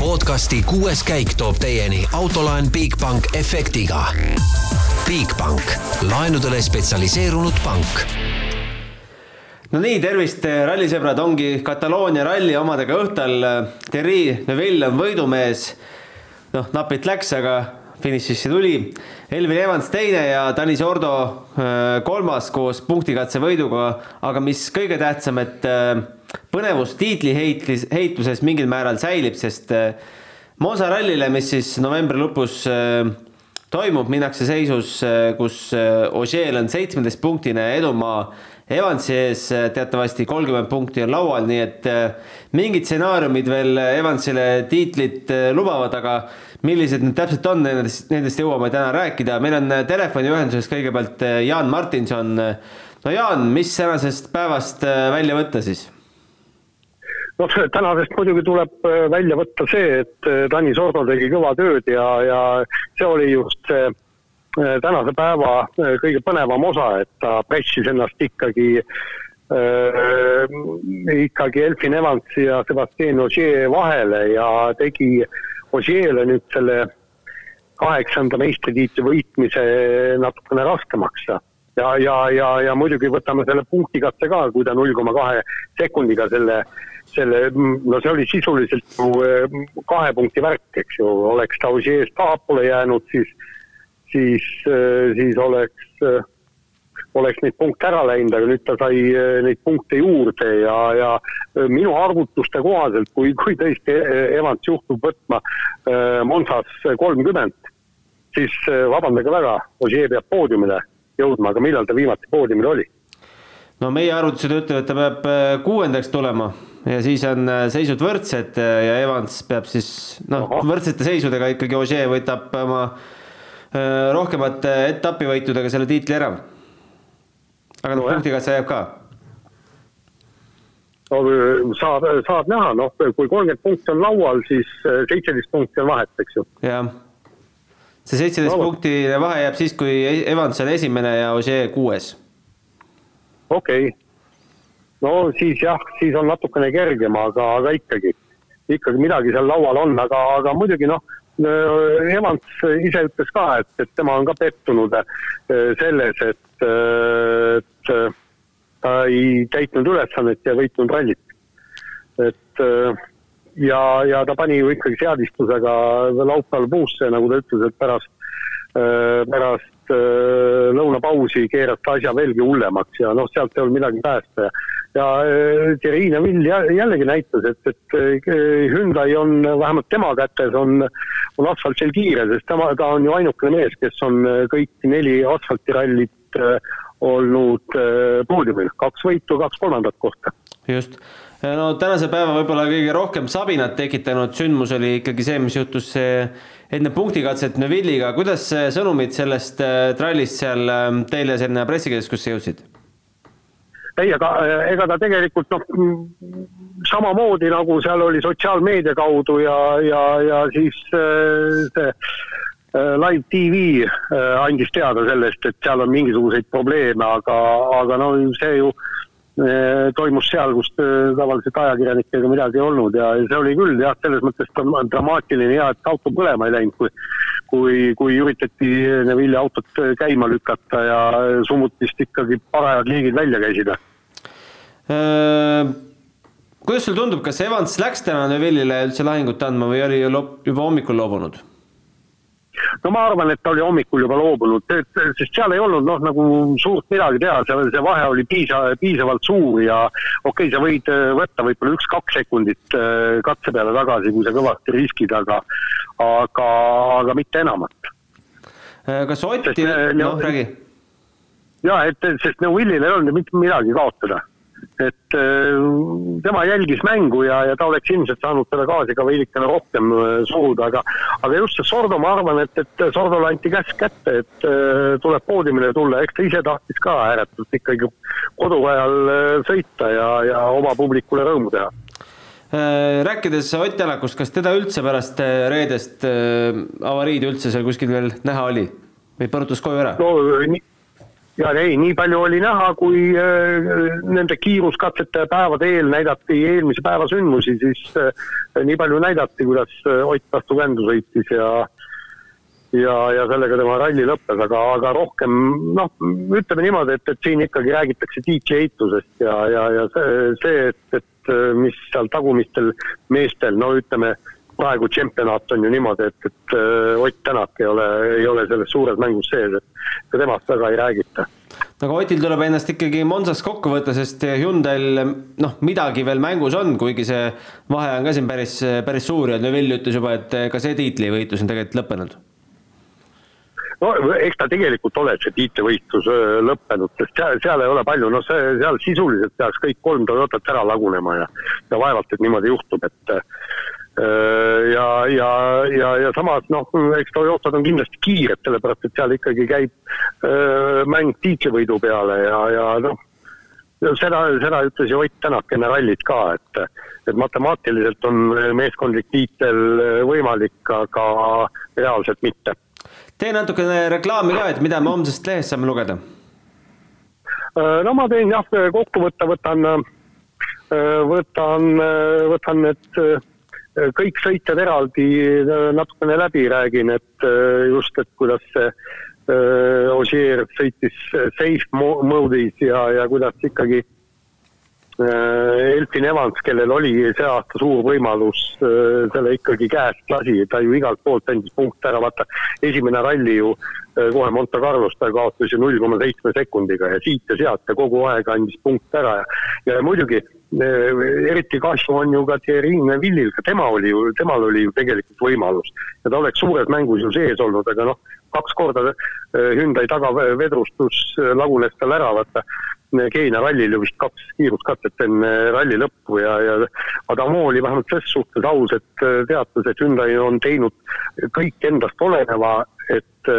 podcasti kuues käik toob teieni autolaen Bigbank efektiga. Bigbank, laenudele spetsialiseerunud pank no nii, tervist, rallisõbrad, ongi Kataloonia ralli omadega õhtul. Thierry Neuville on võidumees. noh, napilt läks, aga finišisse tuli. Elvin Evans teine ja Tanis Ordo äh, kolmas koos punktikatse võiduga. aga mis kõige tähtsam, et äh, põnevus tiitli heitlis, heitluses mingil määral säilib, sest äh, Monza rallile, mis siis novembri lõpus toimub, minnakse seisus, kus Ogier on seitsmeteistpunktine edumaa Evansi ees teatavasti kolmkümmend punkti on laual, nii et mingid stsenaariumid veel Evansile tiitlit lubavad, aga millised need täpselt on, nendest, nendest jõuame täna rääkida. meil on äh, telefoniühenduses kõigepealt äh, Jaan Martinson. no Jaan, mis tänasest päevast äh, välja võtta siis? noh, tänasest muidugi tuleb välja võtta see, et Tanis Ordo tegi kõva tööd ja, ja see oli just see tänase päeva kõige põnevam osa, et ta pressis ennast ikkagi äh, ikkagi Elfin Evansi ja Sebastian Ogier vahele ja tegi äh, Ožeele nüüd selle kaheksanda meistritiitli võitmise natukene raskemaks. Ja, ja, ja, ja muidugi võtame selle punktikatse ka, kui ta null koma kahe sekundiga selle, selle, no see oli sisuliselt ju eh, kahe punkti värk, eks ju, oleks ta Ožeest tahapoole jäänud, siis, siis, eh, siis oleks äh, oleks neid punkte ära läinud, aga nüüd ta sai eh, neid punkte juurde ja, ja eh, minu arvutuste kohaselt, kui, kui tõesti eh, Evans juhtub võtma Monsas kolmkümmend, siis vabandage väga, Ogier peab poodiumile jõudma, aga millal ta viimati poodiumil oli? no meie arvutused ütlevad, et ta peab kuuendaks tulema ja siis on seisud võrdsed ja Evans peab siis noh, võrdsete seisudega ikkagi Ogier võtab oma rohkemate etapivõitudega selle tiitli ära aga no,, punktikatse jääb ka? no saab, saab näha, noh, kui kolmkümmend punkti on laual, siis äh, seitseteist punkti on vahet, eks ju. jah, see seitseteist no, punktine vahe jääb siis, kui Evans on esimene ja Ožee kuues. okei okay., no siis jah, siis on natukene kergem, aga, aga ikkagi, ikkagi midagi seal laual on, aga, aga muidugi noh äh, Evans ise ütles ka, et, et tema on ka pettunud äh, selles, et et ta ei täitnud ülesannet ja võitnud rallit. et ja, ja ta pani ju ikkagi seadistusega laupäeval puusse, nagu ta ütles, et pärast, pärast lõunapausi keeras ta asja veelgi hullemaks ja noh, sealt ei olnud midagi päästa ja ja Terrine Vill jällegi näitas, et, et Hyundai on vähemalt tema kätes on, on asfaltil kiire, sest tema, ta on ju ainukene mees, kes on kõik neli asfaltirallit Äh, olnud äh, poodiumil, kaks võitu, kaks kolmandat kohta. just, no tänase päeva võib-olla kõige rohkem sabinat tekitanud sündmus oli ikkagi see, mis juhtus enne punktikatset Neuvilliga, kuidas sõnumid sellest äh, trallist seal ähm, teile sinna pressikeskusse jõudsid? ei, aga ega ta tegelikult noh, samamoodi nagu seal oli sotsiaalmeedia kaudu ja, ja, ja siis see Äh, live tv äh, andis teada sellest, et seal on mingisuguseid probleeme, aga, aga no see ju äh, toimus seal, kus tavaliselt ajakirjanikega midagi ei olnud ja see oli küll jah, selles mõttes dramaatiline ja et auto põlema ei läinud, kui kui, kui üritati Neville'i autot käima lükata ja summutist ikkagi parajad liigid välja käisid äh,. kuidas sulle tundub, kas Evans läks täna Neville'ile üldse lahingut andma või oli juba hommikul loobunud? No ma arvan, et ta oli hommikul juba loobunud, sest seal ei olnud noh, nagu suurt midagi teha, seal see vahe oli piisa, piisavalt suur ja okei okay,, sa võid äh, võtta võib-olla üks-kaks sekundit äh, katse peale tagasi, kui sa kõvasti riskid, aga aga, aga mitte enamat. Äh, kas Otti, noh räägi. ja et, sest Neuwillil ei olnud mitte midagi kaotada et tema jälgis mängu ja, ja ta oleks ilmselt saanud seda gaasi ka veidikene rohkem suruda, aga aga just see Sordo, ma arvan, et, et Sordole anti käsk kätte, et äh, tuleb poodiumile tulla, eks ta ise tahtis ka ääretult ikkagi kodurajal sõita ja, ja oma publikule rõõmu teha. Rääkides Ott Tänakust, kas teda üldse pärast reedest avariid üldse seal kuskil veel näha oli? Või põrutas koju ära? no nii ja ei, nii palju oli näha, kui äh, nende kiiruskatsete päevade eel näidati eelmise päeva sündmusi, siis äh, nii palju näidati, kuidas äh, Ott vastu kändu sõitis ja ja, ja sellega tema ralli lõppes, aga, aga rohkem noh, ütleme niimoodi, et, et siin ikkagi räägitakse tiitli ehitusest ja, ja, ja see, see, et, et mis seal tagumistel meestel, no ütleme, praegu tšempionaat on ju niimoodi, et, et Ott Tänak ei ole, ei ole selles suures mängus sees, et ka temast väga ei räägita aga Otil tuleb ennast ikkagi Monsas kokku võtta, sest Hyundai'l noh, midagi veel mängus on, kuigi see vahe on ka siin päris, päris suur ja Neville ütles juba, et ka see tiitlivõitlus on tegelikult lõppenud. no eks ta tegelikult ole see tiitlivõistlus lõppenud, sest seal, seal ei ole palju, noh, see seal sisuliselt peaks kõik kolm Toyotat ära lagunema ja ja vaevalt, et niimoodi juhtub, et Äh, ja, ja, ja, ja samas noh, eks Toyotad on kindlasti kiired, sellepärast et seal ikkagi käib äh, mäng tiitlivõidu peale ja, ja noh, seda, seda ütles ju Ott Tänak enne rallit ka, et, et matemaatiliselt on meeskondlik tiitel võimalik, aga reaalselt mitte. tee natukene reklaami ka, et mida me homsest lehest saame lugeda? Äh, no ma teen jah, kokkuvõtte võtan, võtan, võtan need kõik sõitjad eraldi äh, natukene läbi räägin, et äh, just, et kuidas see äh, Ogier sõitis safe mode'is ja, ja kuidas ikkagi Elfin Evans, kellel oli see aasta suur võimalus, selle ikkagi käest lasi, ta ju igalt poolt andis punkte ära, vaata esimene ralli ju kohe Monte Carlos ta kaotas ju null koma seitsme sekundiga ja siit ja sealt ja kogu aeg andis punkte ära ja, ja muidugi Äh, eriti kahju on ju ka Thierry Neville'il, ka tema oli ju, temal oli ju tegelikult võimalus. ja ta oleks suures mängus ju sees olnud, aga noh, kaks korda äh, Hyundai tagavedrustus äh, lagunes tal ära, vaata. Keenia rallil ju vist kaks kiiruskatset enne ralli lõppu ja, ja Adamo oli vähemalt ses suhtes aus, et teatas, et Hyundai on teinud kõik endast oleneva, et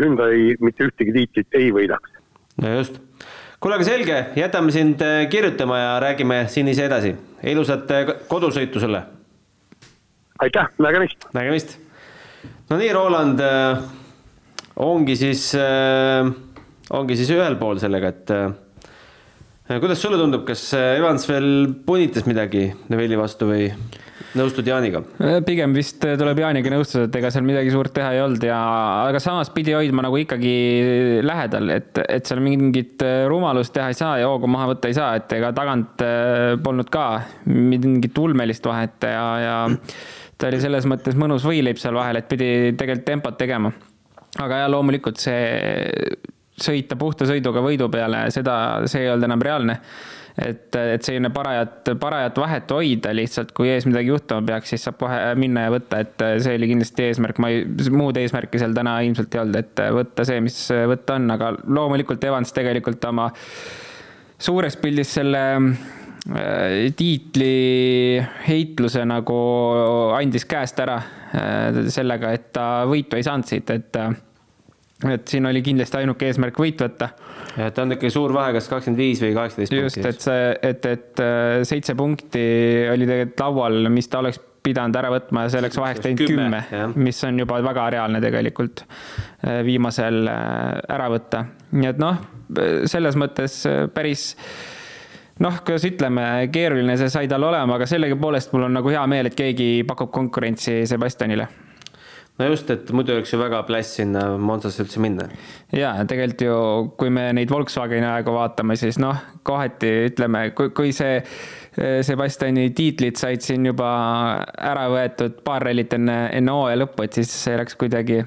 Hyundai mitte ühtegi tiitlit ei võidaks. no just kuule, aga selge, jätame sind äh, kirjutama ja räägime sinise edasi. ilusat äh, kodusõitu sulle. aitäh, nägemist. nägemist. no nii, Roland, äh, ongi siis, ongi siis ühel pool sellega, et kuidas sulle tundub, kas Evans veel punitas midagi Neville'i vastu või? nõustud Jaaniga? Äh, pigem vist äh, tuleb Jaaniga nõustuda, et ega seal midagi suurt teha ei olnud ja, aga samas pidi hoidma nagu ikkagi lähedal, et, et seal mingit äh, rumalust teha ei saa ja hoogu maha võtta ei saa, et ega tagant polnud ka mingit ulmelist vahet ja, ja ta oli selles mõttes mõnus võileib seal vahel, et pidi tegelikult tempot tegema. aga ja loomulikult see sõita puhta sõiduga võidu peale, seda, see ei olnud enam reaalne. Et, et selline parajat, parajat vahet hoida lihtsalt, kui ees midagi juhtuma peaks, siis saab kohe minna ja võtta, et see oli kindlasti eesmärk, ma ei, muud eesmärki seal täna ilmselt ei olnud, et võtta see, mis võtta on, aga loomulikult Evans tegelikult oma suures pildis selle äh, tiitli heitluse nagu andis käest ära äh, sellega, et ta võitu ei saanud siit, et et siin oli kindlasti ainuke eesmärk võit võtta. ja et on ikkagi suur vahe, kas kakskümmend viis või kaheksateist punkti. just, et see, et, et äh, seitse punkti oli tegelikult laual, mis ta oleks pidanud ära võtma ja selleks vaheks teinud kümme, mis on juba väga reaalne tegelikult äh, viimasel äh, ära võtta. nii et noh, selles mõttes päris noh, kuidas ütleme, keeruline see sai tal olema, aga sellegipoolest mul on nagu hea meel, et keegi pakub konkurentsi Sebastianile no just, et muidu oleks ju väga pläss sinna Monzasse üldse minna. ja tegelikult ju, kui me neid Volkswageni aegu vaatame, siis noh, kohati ütleme, kui, kui see eh, Sebastiani tiitlid said siin juba ära võetud paar rallit enne, enne hooaja lõppu, et siis see läks kuidagi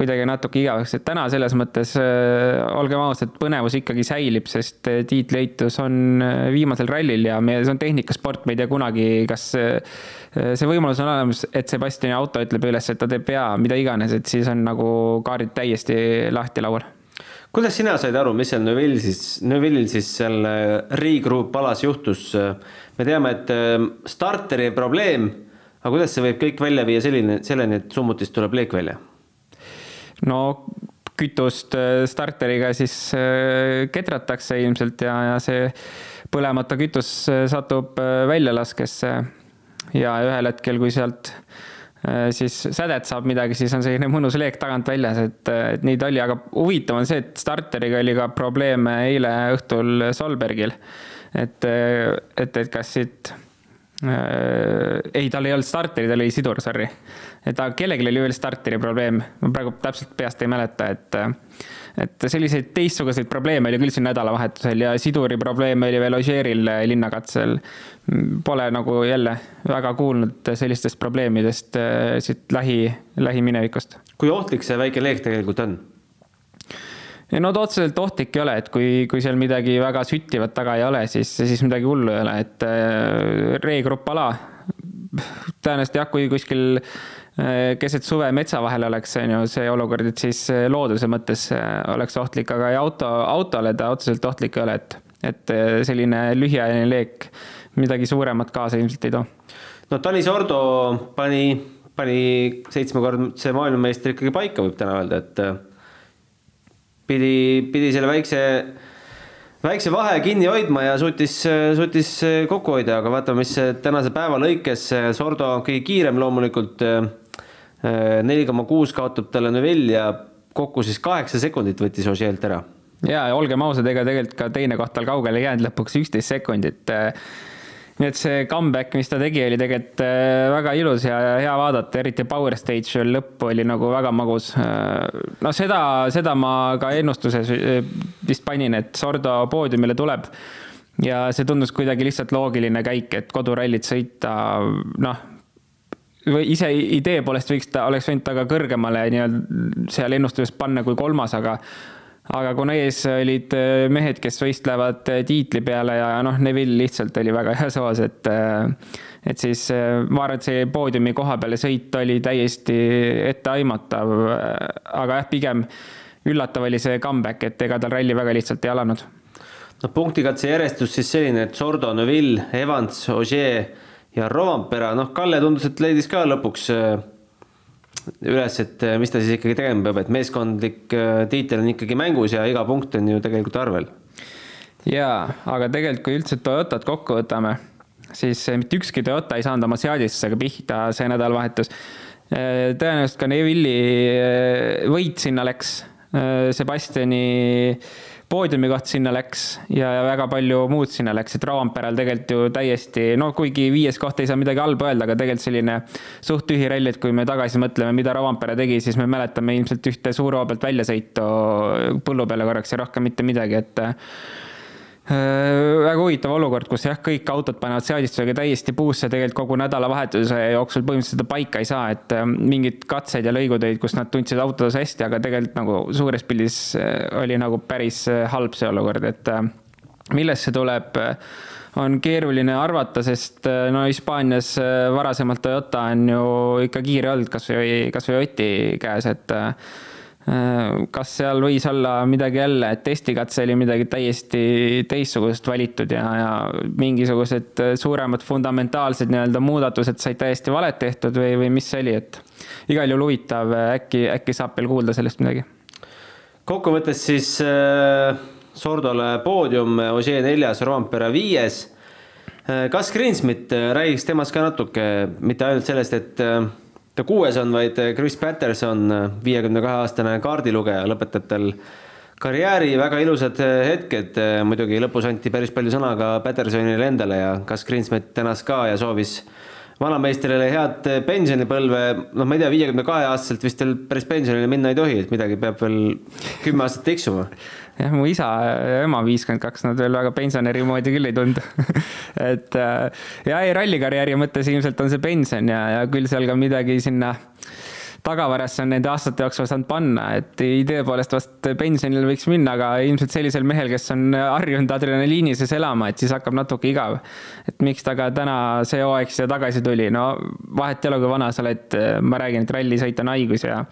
kuidagi natuke igavaks, et täna selles mõttes äh, olgem ausad, põnevus ikkagi säilib, sest äh, tiitlieitus on äh, viimasel rallil ja me, see on tehnikasport, me ei tea kunagi, kas see võimalus on olemas, et Sebastiani auto ütleb üles, et ta teeb vea, mida iganes, et siis on nagu kaardid täiesti lahti laual kuidas sina said aru, mis seal Neuvillil siis, Neuvillil siis seal Regroup alas juhtus? me teame, et starteri probleem, aga kuidas see võib kõik välja viia selline, selleni, et summutist tuleb leek välja? No kütust äh, starteriga siis äh, ketratakse ilmselt ja, ja see põlemata kütus äh, satub väljalaskesse. ja ühel hetkel, kui sealt siis sädet saab midagi, siis on selline mõnus leek tagant väljas, et, et nii ta oli, aga huvitav on see, et starteriga oli ka probleeme eile õhtul Solbergil. et, et, et kas siit ei, tal ei olnud starteri, tal oli sidur, sorry. ta, kellelgi oli veel starteri probleem, ma praegu täpselt peast ei mäleta, et et selliseid teistsuguseid probleeme oli küll siin nädalavahetusel ja siduri probleeme oli veel Ožeeril linnakatsel. Pole nagu jälle väga kuulnud sellistest probleemidest äh, siit lähi, lähiminevikust. kui ohtlik see väike leek tegelikult on? No ta otseselt ohtlik ei ole, et kui, kui seal midagi väga süttivat taga ei ole, siis, siis midagi hullu ei ole, et äh, reegrupp ala. tõenäoliselt jah, kui kuskil Äh, keset suve metsa vahel oleks, on ju, see olukord, et siis äh, looduse mõttes oleks ohtlik, aga auto, autole ta otseselt ohtlik ei ole, et, et selline lühiajaline leek midagi suuremat kaasa ilmselt ei too. no Tanis Ordo pani, pani seitsmekordse maailmameistri ikkagi paika, võib täna öelda, et pidi, pidi selle väikse väikse vahe kinni hoidma ja suutis, suutis kokku hoida, aga vaatame, mis tänase päeva lõikes Sordo kõige kiirem loomulikult neli koma kuus kaotab talle Neville ja kokku siis kaheksa sekundit võttis Ožeelt ära. ja, ja olgem ausad, ega tegelikult ka teine koht tal kaugele ei jäänud, lõpuks üksteist sekundit. Nii et see comeback, mis ta tegi, oli tegelikult äh, väga ilus ja hea vaadata, eriti Power Stage lõpp oli nagu väga magus. Äh, no seda, seda ma ka ennustuses äh, vist panin, et Sordo poodiumile tuleb ja see tundus kuidagi lihtsalt loogiline käik, et kodurallit sõita, noh, või ise idee poolest võiks ta, oleks võinud ta ka kõrgemale nii-öelda seal ennustuses panna kui kolmas, aga aga kuna ees olid äh, mehed, kes võistlevad äh, tiitli peale ja noh, Neville lihtsalt oli väga hea soos, et äh, et siis ma arvan, et see poodiumi koha peale sõit oli täiesti etteaimatav, aga jah, pigem üllatav oli see comeback, et ega tal ralli väga lihtsalt ei alanud. no punktikatse järjestus siis selline, et Sordo, Neville, Evans, Ogier ja Rovampera, noh, Kalle tundus, et leidis ka lõpuks üles, et äh, mis ta siis ikkagi tegema peab, et meeskondlik äh, tiitel on ikkagi mängus ja iga punkt on ju tegelikult arvel. jaa, aga tegelikult, kui üldse Toyotat kokku võtame, siis mitte ükski Toyota ei saanud oma seadistusega pihta see nädalavahetus. tõenäoliselt ka Neville'i võit sinna läks, Sebastiani poodiumi koht sinna läks ja, ja väga palju muud sinna läks, et Rovanperel tegelikult ju täiesti, no kuigi viies koht ei saa midagi halba öelda, aga tegelikult selline suht tühi ralli, et kui me tagasi mõtleme, mida Rovanpere tegi, siis me mäletame ilmselt ühte suure hoo pealt väljasõitu põllu peale korraks ja rohkem mitte midagi, et väga huvitav olukord, kus jah, kõik autod panevad seadistusega täiesti puusse tegelikult kogu nädalavahetuse jooksul põhimõtteliselt seda paika ei saa, et äh, mingid katsed ja lõigud olid, kus nad tundsid autodes hästi, aga tegelikult nagu suures pildis äh, oli nagu päris halb see olukord, et millest see tuleb, on keeruline arvata, sest no Hispaanias varasemalt Toyota on ju ikka kiire olnud, kasvõi, kasvõi Oti käes, et Äh, kas seal võis olla midagi jälle, et testikatse oli midagi täiesti teistsugust valitud ja, ja mingisugused suuremad fundamentaalsed nii-öelda muudatused said täiesti valet tehtud või, või mis see oli, et igal juhul huvitav, äkki, äkki saab veel kuulda sellest midagi. kokkuvõttes siis äh, Sordole poodium, Ožee neljas, Rompera viies äh,. kas Greensmit, äh, räägiks temast ka natuke, mitte ainult sellest, et äh, ta kuues on vaid Chris Patterson, viiekümne kahe aastane kaardilugeja, lõpetab tal karjääri. Väga ilusad hetked, muidugi lõpus anti päris palju sõna ka Pattersonile endale ja kas Greensmit tänas ka ja soovis vanameistrile head pensionipõlve, noh, ma ei tea, viiekümne kahe aastaselt vist veel päris pensionile minna ei tohi, et midagi peab veel kümme aastat tiksuma. Jah, mu isa ja ema viiskümmend kaks, nad veel väga pensionäri moodi küll ei tundu. Et äh, ja ei, rallikarjääri mõttes ilmselt on see pension ja, ja küll seal ka midagi sinna tagavarasse on nende aastate jooksul saanud panna, et idee poolest vast pensionile võiks minna, aga ilmselt sellisel mehel, kes on harjunud adrenaliini sees elama, et siis hakkab natuke igav. et miks ta ka täna see hooaeg siia tagasi tuli, no vahet ei ole, kui vana sa oled, ma räägin, et rallisõit on haigus ja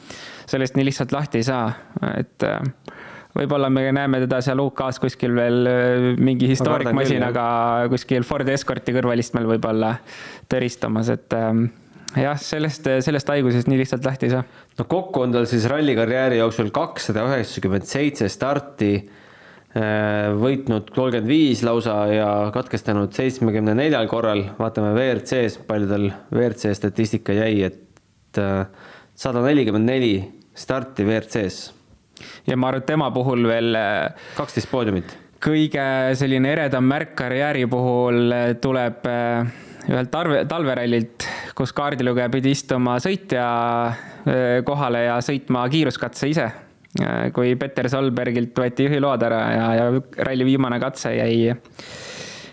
sellest nii lihtsalt lahti ei saa, et võib-olla me näeme teda seal UK-s kuskil veel äh, mingi historikmasinaga kuskil Ford Escorti kõrvalistmel võib-olla tõristamas, et ähm, jah, sellest, sellest haigusest nii lihtsalt lahti ei saa. no kokku on tal siis rallikarjääri jooksul kakssada üheksakümmend seitse starti, äh, võitnud kolmkümmend viis lausa ja katkestanud seitsmekümne neljal korral, vaatame WRC-s, palju tal WRC statistika jäi, et et sada nelikümmend neli starti WRC-s. ja ma arvan, et tema puhul veel kaksteist poodiumit. kõige selline eredam märk karjääri puhul tuleb ühelt talve, talverallilt, kus kaardilugeja pidi istuma sõitja kohale ja sõitma kiiruskatse ise. kui Peter Solbergilt võeti juhiload ära ja, ja ralli viimane katse jäi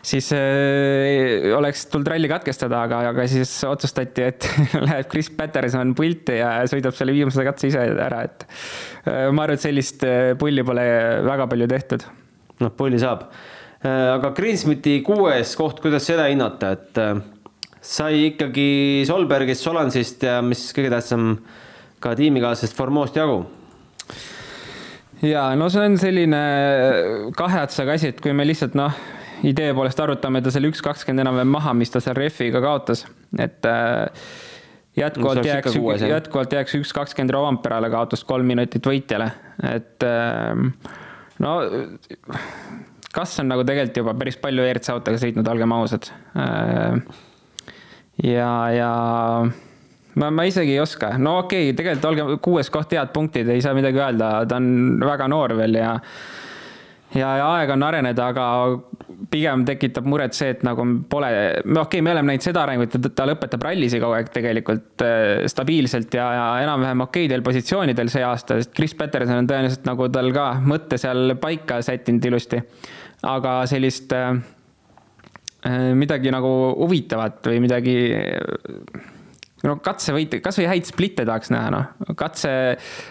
siis äh, oleks tulnud ralli katkestada, aga, aga siis otsustati, et läheb Chris Patterson pulti ja sõidab selle viimase katse ise ära, et ma arvan, et sellist pulli pole väga palju tehtud. noh, pulli saab. Aga Greensmiti kuues koht, kuidas seda hinnata, et sai ikkagi Solbergist, Solansist ja mis kõige tähtsam, ka tiimikaaslasest Formoost jagu. Ja no see on selline kahe otsaga asi, et kui me lihtsalt noh, idee poolest arutame ta selle üks kakskümmend enam-vähem maha, mis ta seal rehviga kaotas, et äh, jätkuvalt no, jääks, jätkuvalt jääks üks kakskümmend Rovanperale kaotust kolm minutit võitjale, et äh, no kas on nagu tegelikult juba päris palju ERC autoga sõitnud, olgem ausad. Äh, ja, ja ma, ma isegi ei oska, no okei okay,, tegelikult olgem kuues koht, head punktid, ei saa midagi öelda, ta on väga noor veel ja ja, ja aeg on areneda, aga pigem tekitab muret see, et nagu pole, okei okay,, me oleme näinud seda arengut, et ta lõpetab rallisi kogu aeg tegelikult äh, stabiilselt ja, ja enam-vähem okeidel positsioonidel see aasta, sest Chris Peterson on tõenäoliselt nagu tal ka mõtte seal paika sättinud ilusti. Aga sellist äh, äh midagi nagu huvitavat või midagi no katsevõite, kasvõi häid splitte tahaks näha, noh, katse,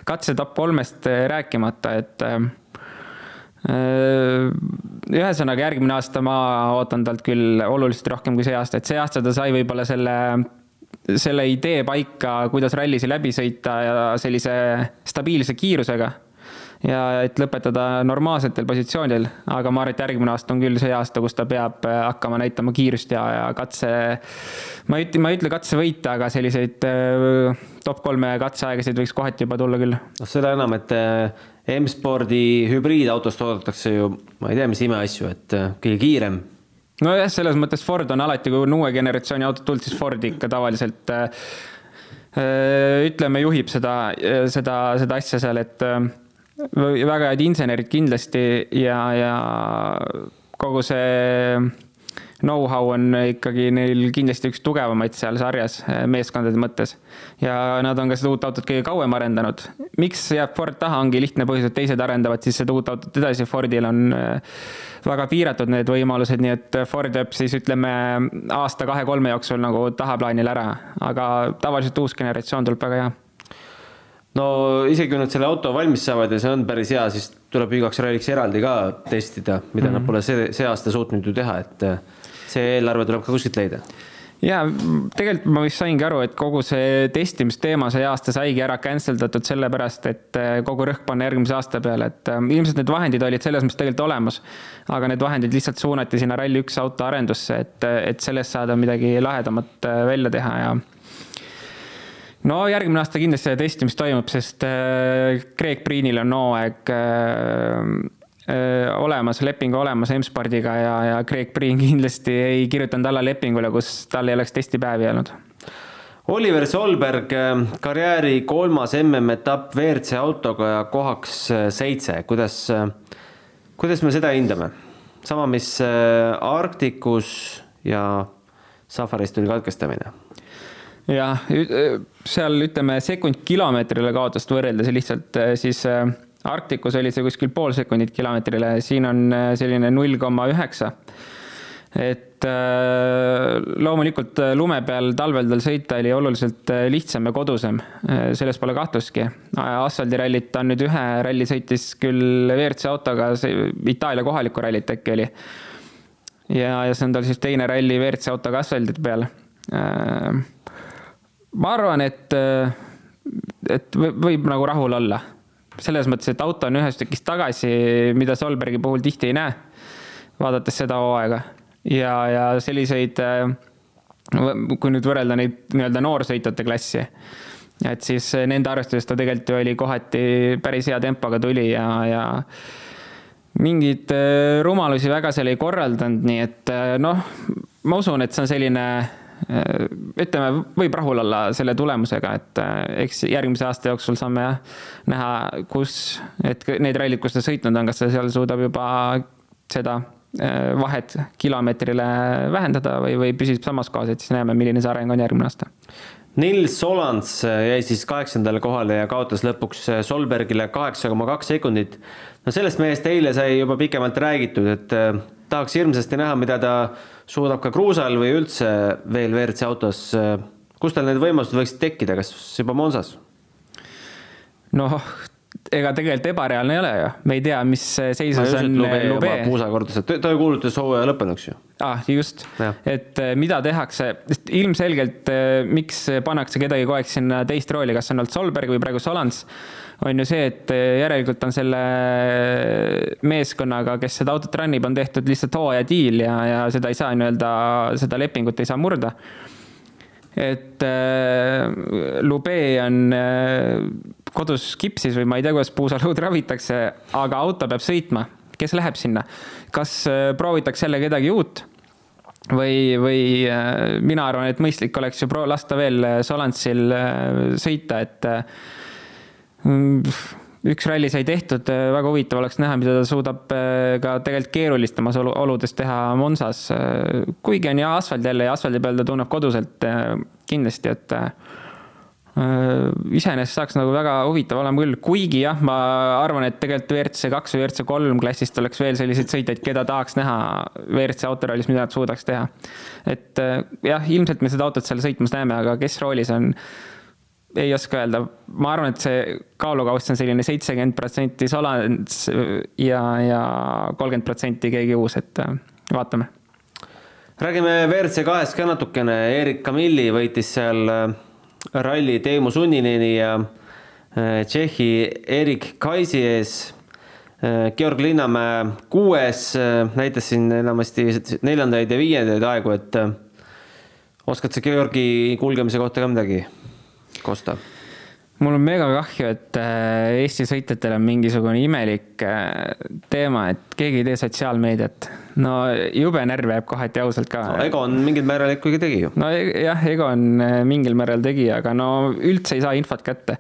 katse top kolmest rääkimata, et äh, Äh, ühesõnaga, järgmine aasta ma ootan talt küll oluliselt rohkem kui see aasta, et see aasta ta sai võib-olla selle, selle idee paika, kuidas rallisi läbi sõita ja sellise stabiilse kiirusega ja et lõpetada normaalsetel positsioonidel, aga ma arvan, et järgmine aasta on küll see aasta, kus ta peab äh, hakkama näitama kiirust ja, ja katse, ma ei ütle, ma ei ütle katsevõite, aga selliseid äh, top kolme katseaegasid võiks kohati juba tulla küll. noh, seda enam, et äh, M-spordi hübriidautost oodatakse ju, ma ei tea, mis imeasju, et kõige kiirem nojah, selles mõttes Ford on alati, kui on uue generatsiooni autod tulnud, siis Ford ikka tavaliselt ütleme, juhib seda, seda, seda asja seal, et väga head insenerid kindlasti ja, ja kogu see know-how on ikkagi neil kindlasti üks tugevamaid seal sarjas eh, meeskondade mõttes. ja nad on ka seda uut autot kõige kauem arendanud. miks jääb Ford taha, ongi lihtne põhjus, et teised arendavad siis seda uut autot edasi, Fordil on eh, väga piiratud need võimalused, nii et Ford jääb siis ütleme aasta-kahe-kolme jooksul nagu tahaplaanile ära, aga tavaliselt uus generatsioon tuleb väga hea no isegi kui nad selle auto valmis saavad ja see on päris hea, siis tuleb igaks ralliks eraldi ka testida, mida mm -hmm. nad mhm. pole see, see aasta suutnud ju teha, et äh, see eelarve tuleb ka kuskilt leida ja tegelikult ma vist saingi aru, et kogu see testimiste see aasta saigi ära cancel datud sellepärast, et äh, kogu rõhk panna järgmise aasta peale, et äh, ilmselt need vahendid olid selles mõttes tegelikult olemas. aga need vahendid lihtsalt suunati sinna Rally1 auto arendusse, et, et sellest saada midagi lahedamat välja teha ja no järgmine aasta kindlasti seda testimist toimub, sest Craig äh, Priinil on hooaeg äh, äh, olemas, leping olemas M-spordiga ja, ja Craig Priin kindlasti ei kirjutanud alla lepingule, kus tal ei oleks testipäevi olnud. Oliver Solberg, karjääri kolmas MM-etapp WRC autoga ja kohaks seitse, kuidas, kuidas me seda hindame? sama, mis Arktikus ja Safaris tuli katkestamine jah, seal ütleme sekund kilomeetrile kaotust võrreldes lihtsalt äh, siis äh, Arktikus oli see kuskil pool sekundit kilomeetrile, siin on äh, selline null koma üheksa. et loomulikult lume peal talvel tal sõita oli oluliselt lihtsam ja kodusam, selles pole kahtlustki. asfaldirallit ta nüüd ühe ralli sõitis küll WRC autoga, see Itaalia kohalikku rallit äkki oli. ja, ja see on tal siis teine ralli WRC autoga asfaldi peal ma arvan, et, et võib nagu rahul olla. selles mõttes, et auto on ühes tükis tagasi, mida Solbergi puhul tihti ei näe, vaadates seda hooaega. ja, ja selliseid, kui nüüd võrrelda neid nii-öelda noorsõitjate klassi, et siis nende arvestuses ta tegelikult ju oli kohati päris hea tempoga tuli ja, ja mingeid rumalusi väga seal ei korraldanud, nii et noh, ma usun, et see on selline ütleme, võib rahul olla selle tulemusega, et eks järgmise aasta jooksul saame näha, kus, et need rallid, kus ta sõitnud on, kas ta seal suudab juba seda vahet kilomeetrile vähendada või, või püsib samas kohas, et siis näeme, milline see areng on järgmine aasta Nils Solans jäi siis kaheksandale kohale ja kaotas lõpuks Solbergile kaheksa koma kaks sekundit. no sellest mehest eile sai juba pikemalt räägitud, et tahaks hirmsasti näha, mida ta suudab ka kruusal või üldse veel WRC autos. kus tal need võimalused võiksid tekkida, kas juba Monsas? noh, ega tegelikult ebareaalne ei ole ju, me ei tea, mis seisus on Lube. Puusa kordas, et ta ju kuulutas hooaja lõppenuks ju. ah, just, et eh, mida tehakse, sest ilmselgelt eh, miks pannakse kedagi kogu aeg sinna teist rooli, kas on olnud Solberg või praegu Solans, on ju see, et eh, järelikult on selle meeskonnaga, kes seda autot run ib, on tehtud lihtsalt hooaja diil ja, ja seda ei saa nii-öelda, seda lepingut ei saa murda et äh, Lube on äh, kodus kipsis või ma ei tea, kuidas puusaluud ravitakse, aga auto peab sõitma. kes läheb sinna? kas äh, proovitakse jälle kedagi uut? või, või äh, mina arvan, et mõistlik oleks ju lasta veel Solansil äh, sõita, et äh, üks ralli sai tehtud, äh, väga huvitav oleks näha, mida ta suudab äh, ka tegelikult keerulistemas oludes teha Monsas. Äh, kuigi on hea asfalt jälle ja asfaldi peal ta tunneb koduselt kindlasti, et iseenesest saaks nagu väga huvitav olema küll, kuigi jah, ma arvan, et tegelikult WRC kaks või WRC kolm klassist oleks veel selliseid sõitjaid, keda tahaks näha WRC autorallis, mida nad suudaks teha. et jah, ilmselt me seda autot seal sõitmas näeme, aga kes roolis on ei oska öelda, ma arvan, et see kaalukauss on selline seitsekümmend protsenti Solans ja, ja kolmkümmend protsenti keegi uus, et äh, vaatame. räägime WRC kahest ka natukene, Erik Kamilli võitis seal äh, ralli Teemu Sunnineni ja äh, Tšehhi Erik Kaisi ees. Georg Linnamäe kuues, näitas siin enamasti neljandaid ja viiendaid aegu, et oskad sa Georgi kulgemise kohta ka midagi Kosta? mul on mega kahju, et äh, Eesti sõitjatel on mingisugune imelik äh, teema, et keegi ei tee sotsiaalmeediat. no jube närv jääb kohati ausalt ka no,. Egon mingil määral ikkagi tegi ju. no e-, jah, Egon äh, mingil määral tegi, aga no üldse ei saa infot kätte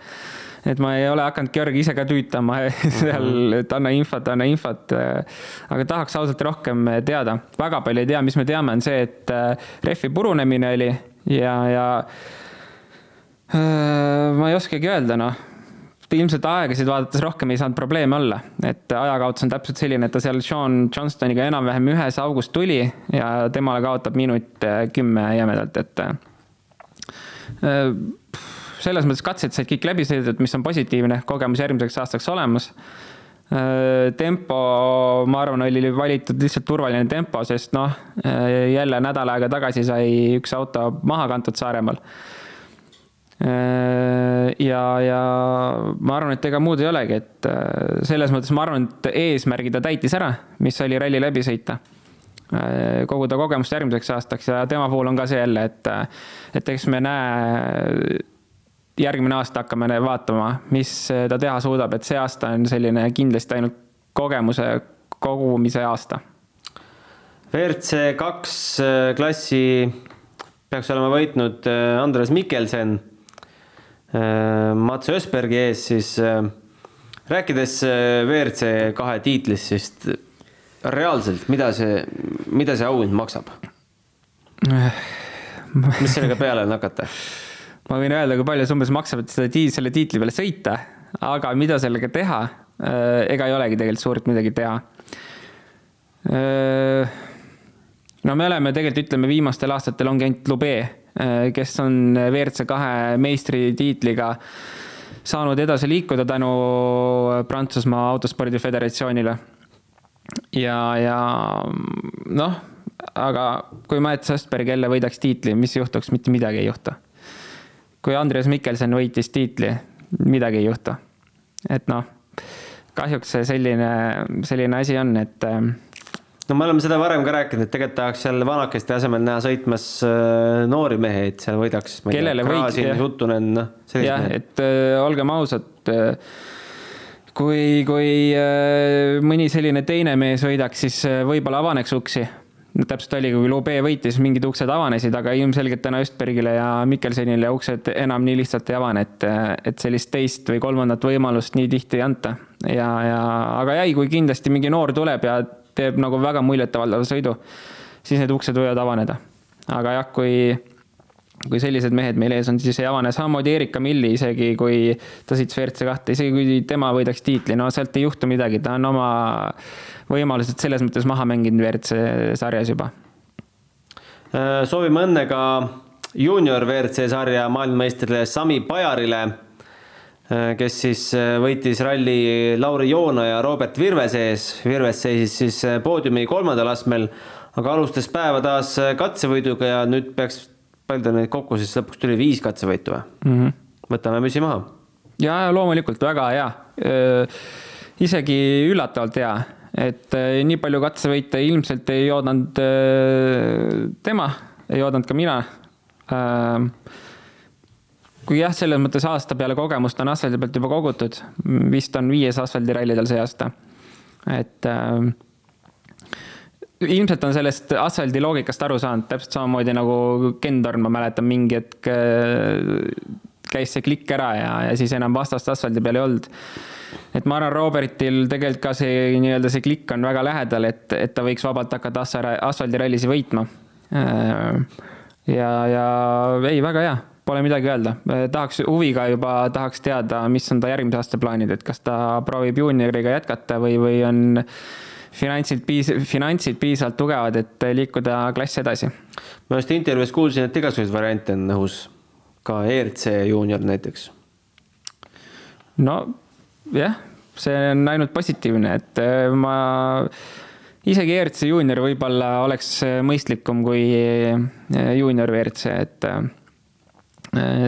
et ma ei ole hakanud Georgi ise ka tüütama seal, mhm. et anna infot, anna infot. aga tahaks ausalt rohkem teada, väga palju ei tea, mis me teame, on see, et rehvi purunemine oli ja, ja ma ei oskagi öelda, noh. ilmselt aegasid vaadates rohkem ei saanud probleeme olla, et ajakaotus on täpselt selline, et ta seal Sean Johnstoniga enam-vähem ühes augus tuli ja temale kaotab minut äh, kümme jämedalt, et äh, selles mõttes katsed said kõik läbi sõidetud, mis on positiivne, kogemus järgmiseks aastaks olemas. Tempo, ma arvan, oli valitud lihtsalt turvaline tempo, sest noh, jälle nädal aega tagasi sai üks auto maha kantud Saaremaal. Äh, ja, ja ma arvan, et ega muud ei olegi, et äh, selles mõttes ma arvan, et eesmärgi ta täitis ära, mis oli ralli läbi sõita. Äh, koguda kogemust järgmiseks aastaks ja tema puhul on ka see jälle, et, et eks me näe, järgmine aasta hakkame vaatama, mis ta teha suudab, et see aasta on selline kindlasti ainult kogemuse kogumise aasta. WRC kaks klassi peaks olema võitnud Andres Mikkelsen Äh, Mats Ösbergi ees, siis äh, rääkides äh, WRC kahe tiitlist, siis reaalselt, mida see, mida see auhind maksab? mis sellega peale on hakata? ma võin öelda, kui palju see umbes maksab, et seda tiit, selle tiitli peale sõita, aga mida sellega teha, ega ei olegi tegelikult suurt midagi teha. no me oleme tegelikult, ütleme, viimastel aastatel ongi ainult Lube Äh, kes on WRC kahe meistritiitliga saanud edasi liikuda tänu Prantsusmaa Autospordi Föderatsioonile. ja, ja noh, aga kui Maet Sastberg jälle võidaks tiitli, mis juhtuks, mitte midagi ei juhtu. kui Andres Mikkelson võitis tiitli, midagi ei juhtu. et noh, kahjuks see selline, selline asi on, et no me oleme seda varem ka rääkinud, et tegelikult tahaks seal vanakeste asemel näha sõitmas äh, noori mehi, et seal võidaks. kellele võiks. Huttunen, noh. jah, et äh, olgem ausad äh,, kui, kui äh, mõni selline teine mees võidaks, siis äh, võib-olla avaneks uksi. täpselt oli, kui Lube võitis, mingid uksed avanesid, aga ilmselgelt täna Östbergile ja Mikkelsonile uksed enam nii lihtsalt ei avane, et, et sellist teist või kolmandat võimalust nii tihti ei anta. ja, ja aga jäi, kui kindlasti mingi noor tuleb ja teeb nagu väga muljetavaldava sõidu, siis need uksed võivad avaneda. aga jah, kui kui sellised mehed meil ees on, siis ei avane, samamoodi Erika Milli, isegi kui ta sõits WRC kahte, isegi kui tema võidaks tiitli, no sealt ei juhtu midagi, ta on oma võimalused selles mõttes maha mänginud WRC sarjas juba. Soovime õnne ka juunior WRC sarja maailmameistrile Sami Pajarile, kes siis äh, võitis ralli Lauri Joona ja Robert Virvese ees. Virves seisis siis poodiumi kolmandal astmel, aga alustas päeva taas katsevõiduga ja nüüd peaks palju ta neid kokku siis lõpuks tuli, viis katsevõitu või mm? -hmm. võtame müsi maha. ja, ja loomulikult väga hea. isegi üllatavalt hea, et nii palju katsevõite ilmselt ei oodanud tema, ei oodanud ka mina. Kui jah, selles mõttes aasta peale kogemust on asfaldi pealt juba kogutud, vist on viies asfaldiralli tal see aasta. et ilmselt on sellest asfaldi loogikast aru saanud, täpselt samamoodi nagu Ken Torn, ma mäletan, mingi hetk äh, käis see klikk ära ja, ja siis enam vastast asfaldi peal ei olnud. et ma arvan, Robertil tegelikult ka see nii-öelda see klikk on väga lähedal, et, et ta võiks vabalt hakata asfaldirallisi võitma. Äh, ja, ja ei, väga hea, pole midagi öelda. Äh, tahaks huviga juba tahaks teada, mis on ta järgmise aasta plaanid, et kas ta proovib juunioriga jätkata või, või on finantsid piis-, finantsid piisavalt tugevad, et liikuda klass edasi. ma just intervjuus kuulsin, et igasuguseid variante on õhus, ka ERC juunior näiteks. no jah, see on ainult positiivne, et äh, ma isegi ERC juunior võib-olla oleks mõistlikum kui äh, juunior WRC, et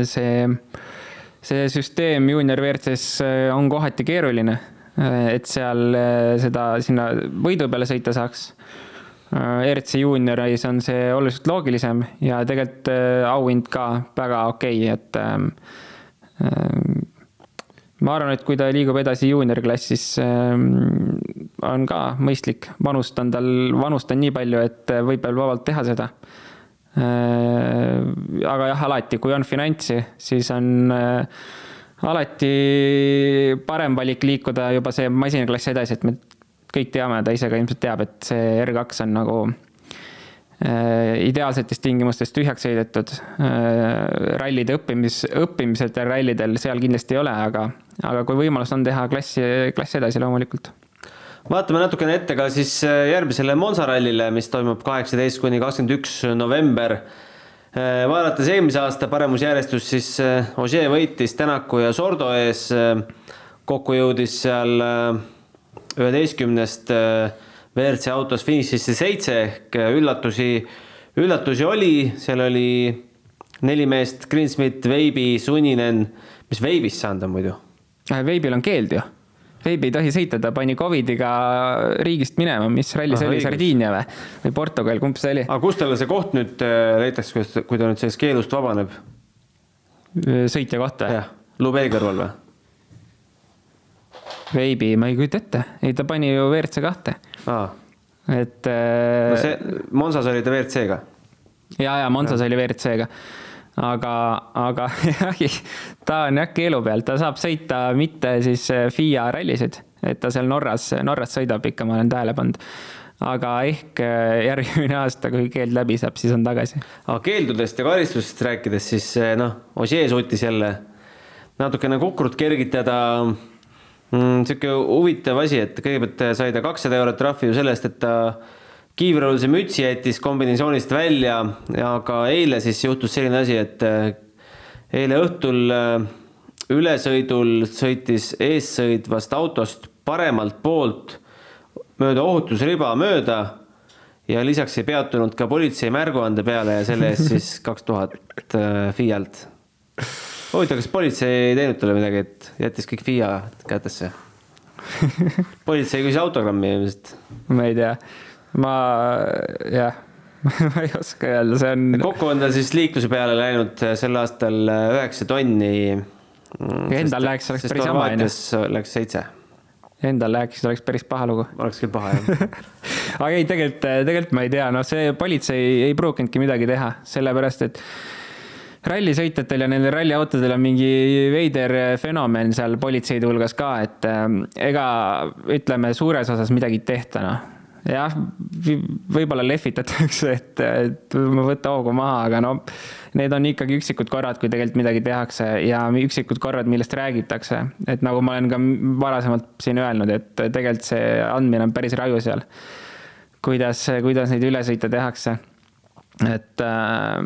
see, see süsteem juunior WRC-s on kohati keeruline Äh, et seal äh, seda sinna võidu peale sõita saaks. Äh, ERC juunioris on see oluliselt loogilisem ja tegelikult auhind ka väga okei okay,, et ähm, ma arvan, et kui ta liigub edasi juuniorklassis, ähm, on ka mõistlik, vanust on tal, vanust on nii palju, et võib veel vabalt teha seda. Aga jah, alati, kui on finantsi, siis on alati parem valik liikuda juba see masinaklass edasi, et me kõik teame, ta ise ka ilmselt teab, et see R2 on nagu äh, ideaalsetest tingimustest tühjaks sõidetud äh,. rallide õppimis, õppimised rallidel seal kindlasti ei ole, aga, aga kui võimalus on teha klassi, klass edasi loomulikult vaatame natukene ette ka siis äh, järgmisele Monza rallile, mis toimub kaheksateist kuni kakskümmend üks november Äh, vaadates eelmise aasta paremusjärjestust, siis äh, Ožee võitis Tänaku ja Sordo ees. Kokku jõudis seal üheteistkümnest WRC autos finišisse seitse ehk üllatusi, üllatusi oli, seal oli neli meest, Greensmith, Veibi, Suninen, mis Veibist saanud on muidu? Veibil on keeld ju Veebi ei tohi sõita, ta pani Covidiga riigist minema, mis ralli see oli, Sardiinia või? või Portugal, kumb see oli? aga kus talle see koht nüüd äh, leitakse, kui ta nüüd sellest keelust vabaneb? sõitja koht või? jah, Lube kõrval või? Veebi, ma ei kujuta ette, ei ta pani ju WRC kahte. et äh.... no see, Monsas oli ta WRC-ga? ja, ja Monsas ja. oli WRC-ga aga, aga jah, ta on jah keelu peal, ta saab sõita mitte siis eh, FIA rallisid, et ta seal Norras, Norras sõidab ikka, ma olen tähele pannud aga ehk eh, järgmine aasta, kui keeld läbi saab, siis on tagasi. aga keeldudest ja karistustest rääkides, siis eh, noh, Ožee suutis jälle natukene kukrut kergitada mm,. sihuke huvitav asi, et kõigepealt sai ta kakssada eurot trahvi ju selle eest, et ta kiivrõulise mütsi jättis kombinatsioonist välja, aga eile siis juhtus selline asi, et äh, eile õhtul äh, ülesõidul sõitis eessõitvast autost paremalt poolt mööda ohutusriba mööda ja lisaks ei peatunud ka politsei märguande peale ja selle eest siis kaks tuhat äh, FIA-lt. huvitav, kas politsei ei teinud talle midagi, et jättis kõik FIA kätesse? politsei küsis autogrammi ilmselt. ma ei tea ma jah ma ei oska öelda, see on. kokku on ta siis liikluse peale läinud äh, sel aastal äh, üheksa tonni. Mm, Endal läheks, oleks päris jama, onju. Läks seitse. Endal rääkisid, oleks päris paha lugu. oleks küll paha jah aga ei, tegelikult, tegelikult ma ei tea, noh, see politsei ei pruukinudki midagi teha, sellepärast et rallisõitjatel ja nendel ralliautodel on mingi veider fenomen seal politseide hulgas ka, et ega ütleme, suures osas midagi ei tehta, noh. Jah, võib-olla lehvitatakse, et, et võtta hoogu maha, aga no need on ikkagi üksikud korrad, kui tegelikult midagi tehakse ja üksikud korrad, millest räägitakse. et nagu ma olen ka varasemalt siin öelnud, et tegelikult see andmine on päris raju seal. kuidas, kuidas neid ülesõite tehakse et äh,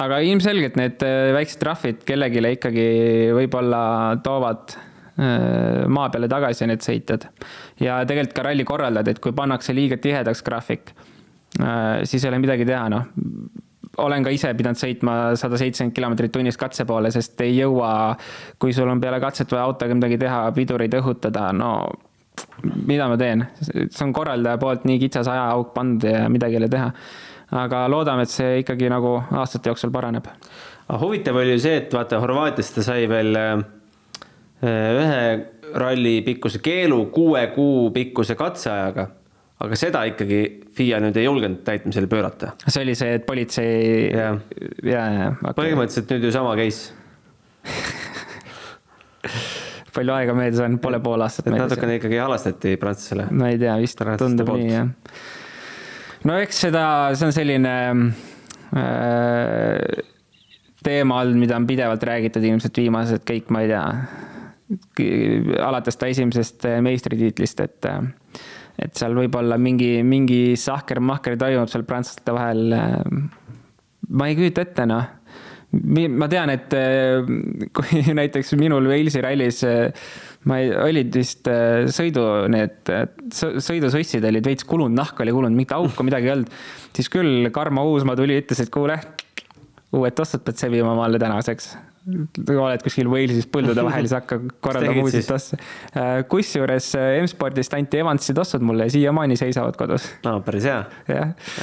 aga ilmselgelt need äh, väiksed trahvid kellelegi ikkagi võib-olla toovad maa peale tagasi need sõitjad. ja tegelikult ka ralli korraldajad, et kui pannakse liiga tihedaks graafik äh,, siis ei ole midagi teha, noh. olen ka ise pidanud sõitma sada seitsekümmend kilomeetrit tunnis katse poole, sest ei jõua, kui sul on peale katset vaja autoga midagi teha, pidureid õhutada, no mida ma teen, see on korraldaja poolt nii kitsas ajaauk pandud ja midagi ei ole teha aga loodame, et see ikkagi nagu aastate jooksul paraneb. huvitav oli ju see, et vaata Horvaatiast ta sai veel äh, ühe ralli pikkuse keelu kuue kuu pikkuse katseajaga, aga seda ikkagi FIA nüüd ei julgenud täitmisele pöörata. see oli see, et politsei ja, ja, ja okay. põhimõtteliselt nüüd ju sama case palju aega möödas on, pole pool aastat möödas. natukene ikkagi halastati prantslasele. ma ei tea, vist tundub nii, jah no eks seda, see on selline äh, teema olnud, mida on pidevalt räägitud ilmselt viimased kõik, ma ei tea, alates ta esimesest meistritiitlist, et et seal võib olla mingi, mingi sahker-mahker toimub seal prantslaste vahel. ma ei kujuta ette, noh. ma tean, et kui näiteks minul Walesi rallis ma ei, olid vist äh, sõidu need, sõidusossid olid veits kulunud, nahk oli kulunud, mingit auku, midagi ei olnud. siis küll Karmo Uusmaa tuli, ütles, et kuule, uued tossud pead sebima maale tänaseks oled kuskil Walesis põldude vahel, siis hakka korraldama uusi tosse. Äh, kusjuures äh, M-spordist anti Evansi tossud mulle ja siiamaani seisavad kodus. no päris hea.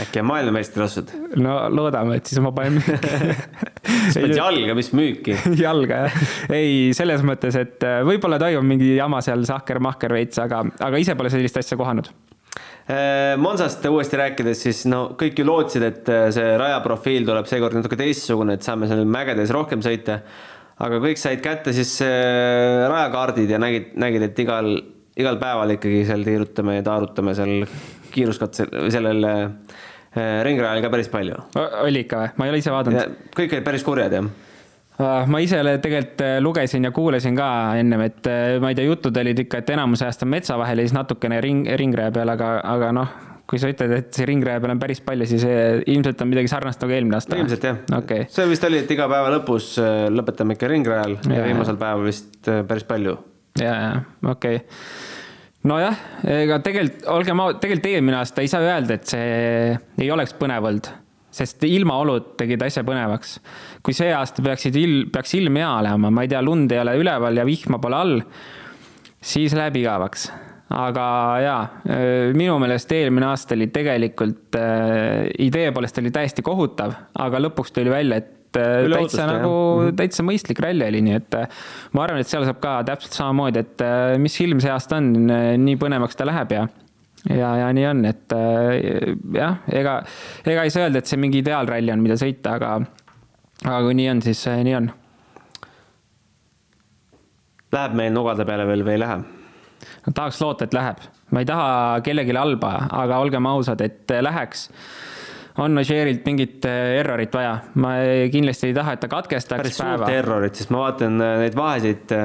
äkki on maailmameistri tossud? no loodame, et siis ma panen siis paned jalga, mis müüki jalga jah, ei selles mõttes, et äh, võib-olla toimub mingi jama seal sahker-mahker veits, aga, aga ise pole sellist asja kohanud Monsast uuesti rääkides, siis no kõik ju lootsid, et äh, see rajaprofiil tuleb seekord natuke teistsugune, et saame seal mägedes rohkem sõita. aga kõik said kätte siis äh, rajakaardid ja nägid, nägid, et igal, igal päeval ikkagi seal tiirutame ja taarutame seal kiiruskatsel, sellel äh, ringrajal ka päris palju. oli ikka või? ma ei ole ise vaadanud. kõik olid päris kurjad jah Ah, ma ise tegelikult äh, lugesin ja kuulasin ka ennem, et äh, ma ei tea, jutud olid ikka, et enamus ajast on metsa vahel ja siis natukene ring, ringraja peal, aga, aga noh, kui sa ütled, et see ringraja peal on päris palju, siis äh, ilmselt on midagi sarnast nagu eelmine aasta. ilmselt jah okay.. see vist oli, et iga päeva lõpus lõpetame ikka ringrajal ja, ja viimasel päeval vist päris palju. ja, ja okei okay. nojah, ega tegelikult, olgem tegelikult eelmine aasta ei saa öelda, et see ei oleks põnev olnud sest ilmaolud tegid asja põnevaks. kui see aasta peaksid il-, peaks ilm hea olema, ma ei tea, lund ei ole üleval ja vihma pole all, siis läheb igavaks. aga jaa, minu meelest eelmine aasta oli tegelikult äh,, idee poolest oli täiesti kohutav, aga lõpuks tuli välja, et Üle täitsa ootuste, nagu, mhm. täitsa mõistlik ralli oli, nii et ma arvan, et seal saab ka täpselt samamoodi, et mis ilm see aasta on, nii põnevaks ta läheb ja ja, ja nii on, et äh, jah, ega, ega ei saa öelda, et see mingi ideaalralli on, mida sõita, aga, aga kui nii on, siis äh, nii on. Läheb meil nugade peale veel või ei lähe? no tahaks loota, et läheb. ma ei taha kellelegi halba, aga olgem ausad, et läheks on Ožeerilt mingit äh, errorit vaja. ma kindlasti ei taha, et ta katkestaks päris päeva. suurt errorit, sest ma vaatan neid vahesid.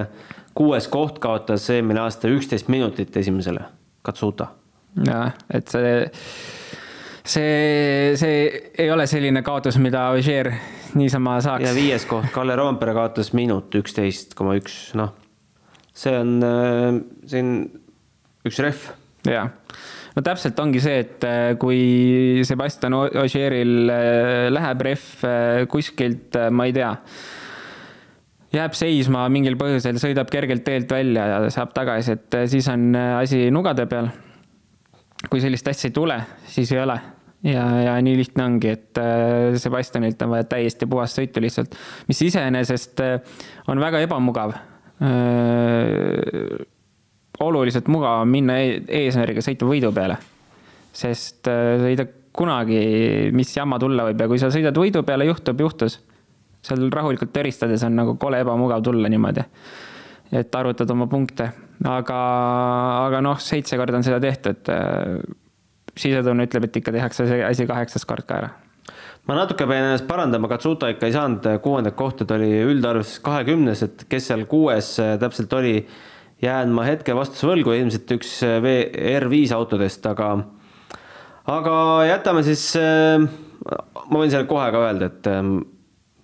kuues koht kaotas eelmine aasta üksteist minutit esimesele, Katsuta jah, et see, see, see ei ole selline kaotus, mida Ožeer niisama saaks. ja viies koht, Kalle Roompere kaotas minut üksteist koma üks, noh, see on äh, siin üks rehv. jah, no täpselt ongi see, et äh, kui Sebastian Ožeeril äh, läheb rehv äh, kuskilt, ma ei tea jääb seisma mingil põhjusel, sõidab kergelt teelt välja ja saab tagasi, et siis on asi nugade peal kui sellist asja ei tule, siis ei ole. ja, ja nii lihtne ongi, et äh, Sebastianilt on vaja täiesti puhast sõitu lihtsalt, mis iseenesest äh, on väga ebamugav. Äh, oluliselt mugavam minna e eesmärgiga sõita võidu peale. sest sa ei tea kunagi, mis jama tulla võib ja kui sa sõidad võidu peale, juhtub, juhtus. seal rahulikult töristades on nagu kole ebamugav tulla niimoodi. et arvutad oma punkte, aga, aga noh, seitse korda on seda tehtud. Äh, sisetunne ütleb, et ikka tehakse see asi kaheksas kord ka ära ma natuke pean ennast parandama, Katsuta ikka ei saanud kuuendat kohta, ta oli üldarvuses kahekümnes, et kes seal kuues äh, täpselt oli, jään ma hetke vastuse võlgu, ilmselt üks R5 autodest, aga aga jätame siis, äh, ma võin selle kohe ka öelda, et ähm,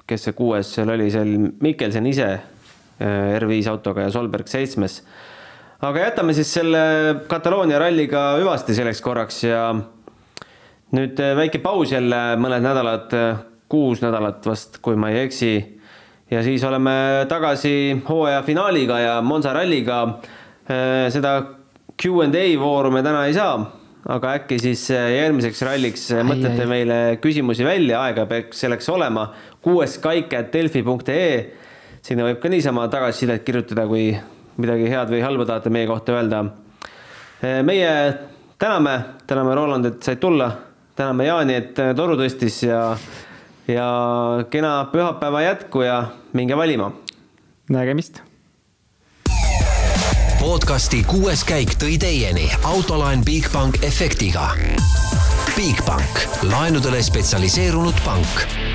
kes see kuues seal oli, seal Mikkelson ise äh, R5 autoga ja Solberg seitsmes. Aga jätame siis selle Kataloonia ralliga hüvasti selleks korraks ja nüüd äh, väike paus jälle mõned nädalad, kuus nädalat vast, kui ma ei eksi. ja siis oleme tagasi hooaja finaaliga ja Monza ralliga. seda Q and A vooru me täna ei saa aga äkki siis järgmiseks ralliks ai, mõtlete ai. meile küsimusi välja, aega peaks selleks olema. kuues kaik at delfi.ee. sinna võib ka niisama tagasisidet kirjutada, kui midagi head või halba tahate meie kohta öelda. Äh, meie täname, täname Roland, et said tulla. täname Jaani, et toru tõstis ja, ja kena pühapäeva jätku ja minge valima. nägemist podcasti kuues käik tõi teieni autolaen Bigbank efektiga. Bigbank, laenudele spetsialiseerunud pank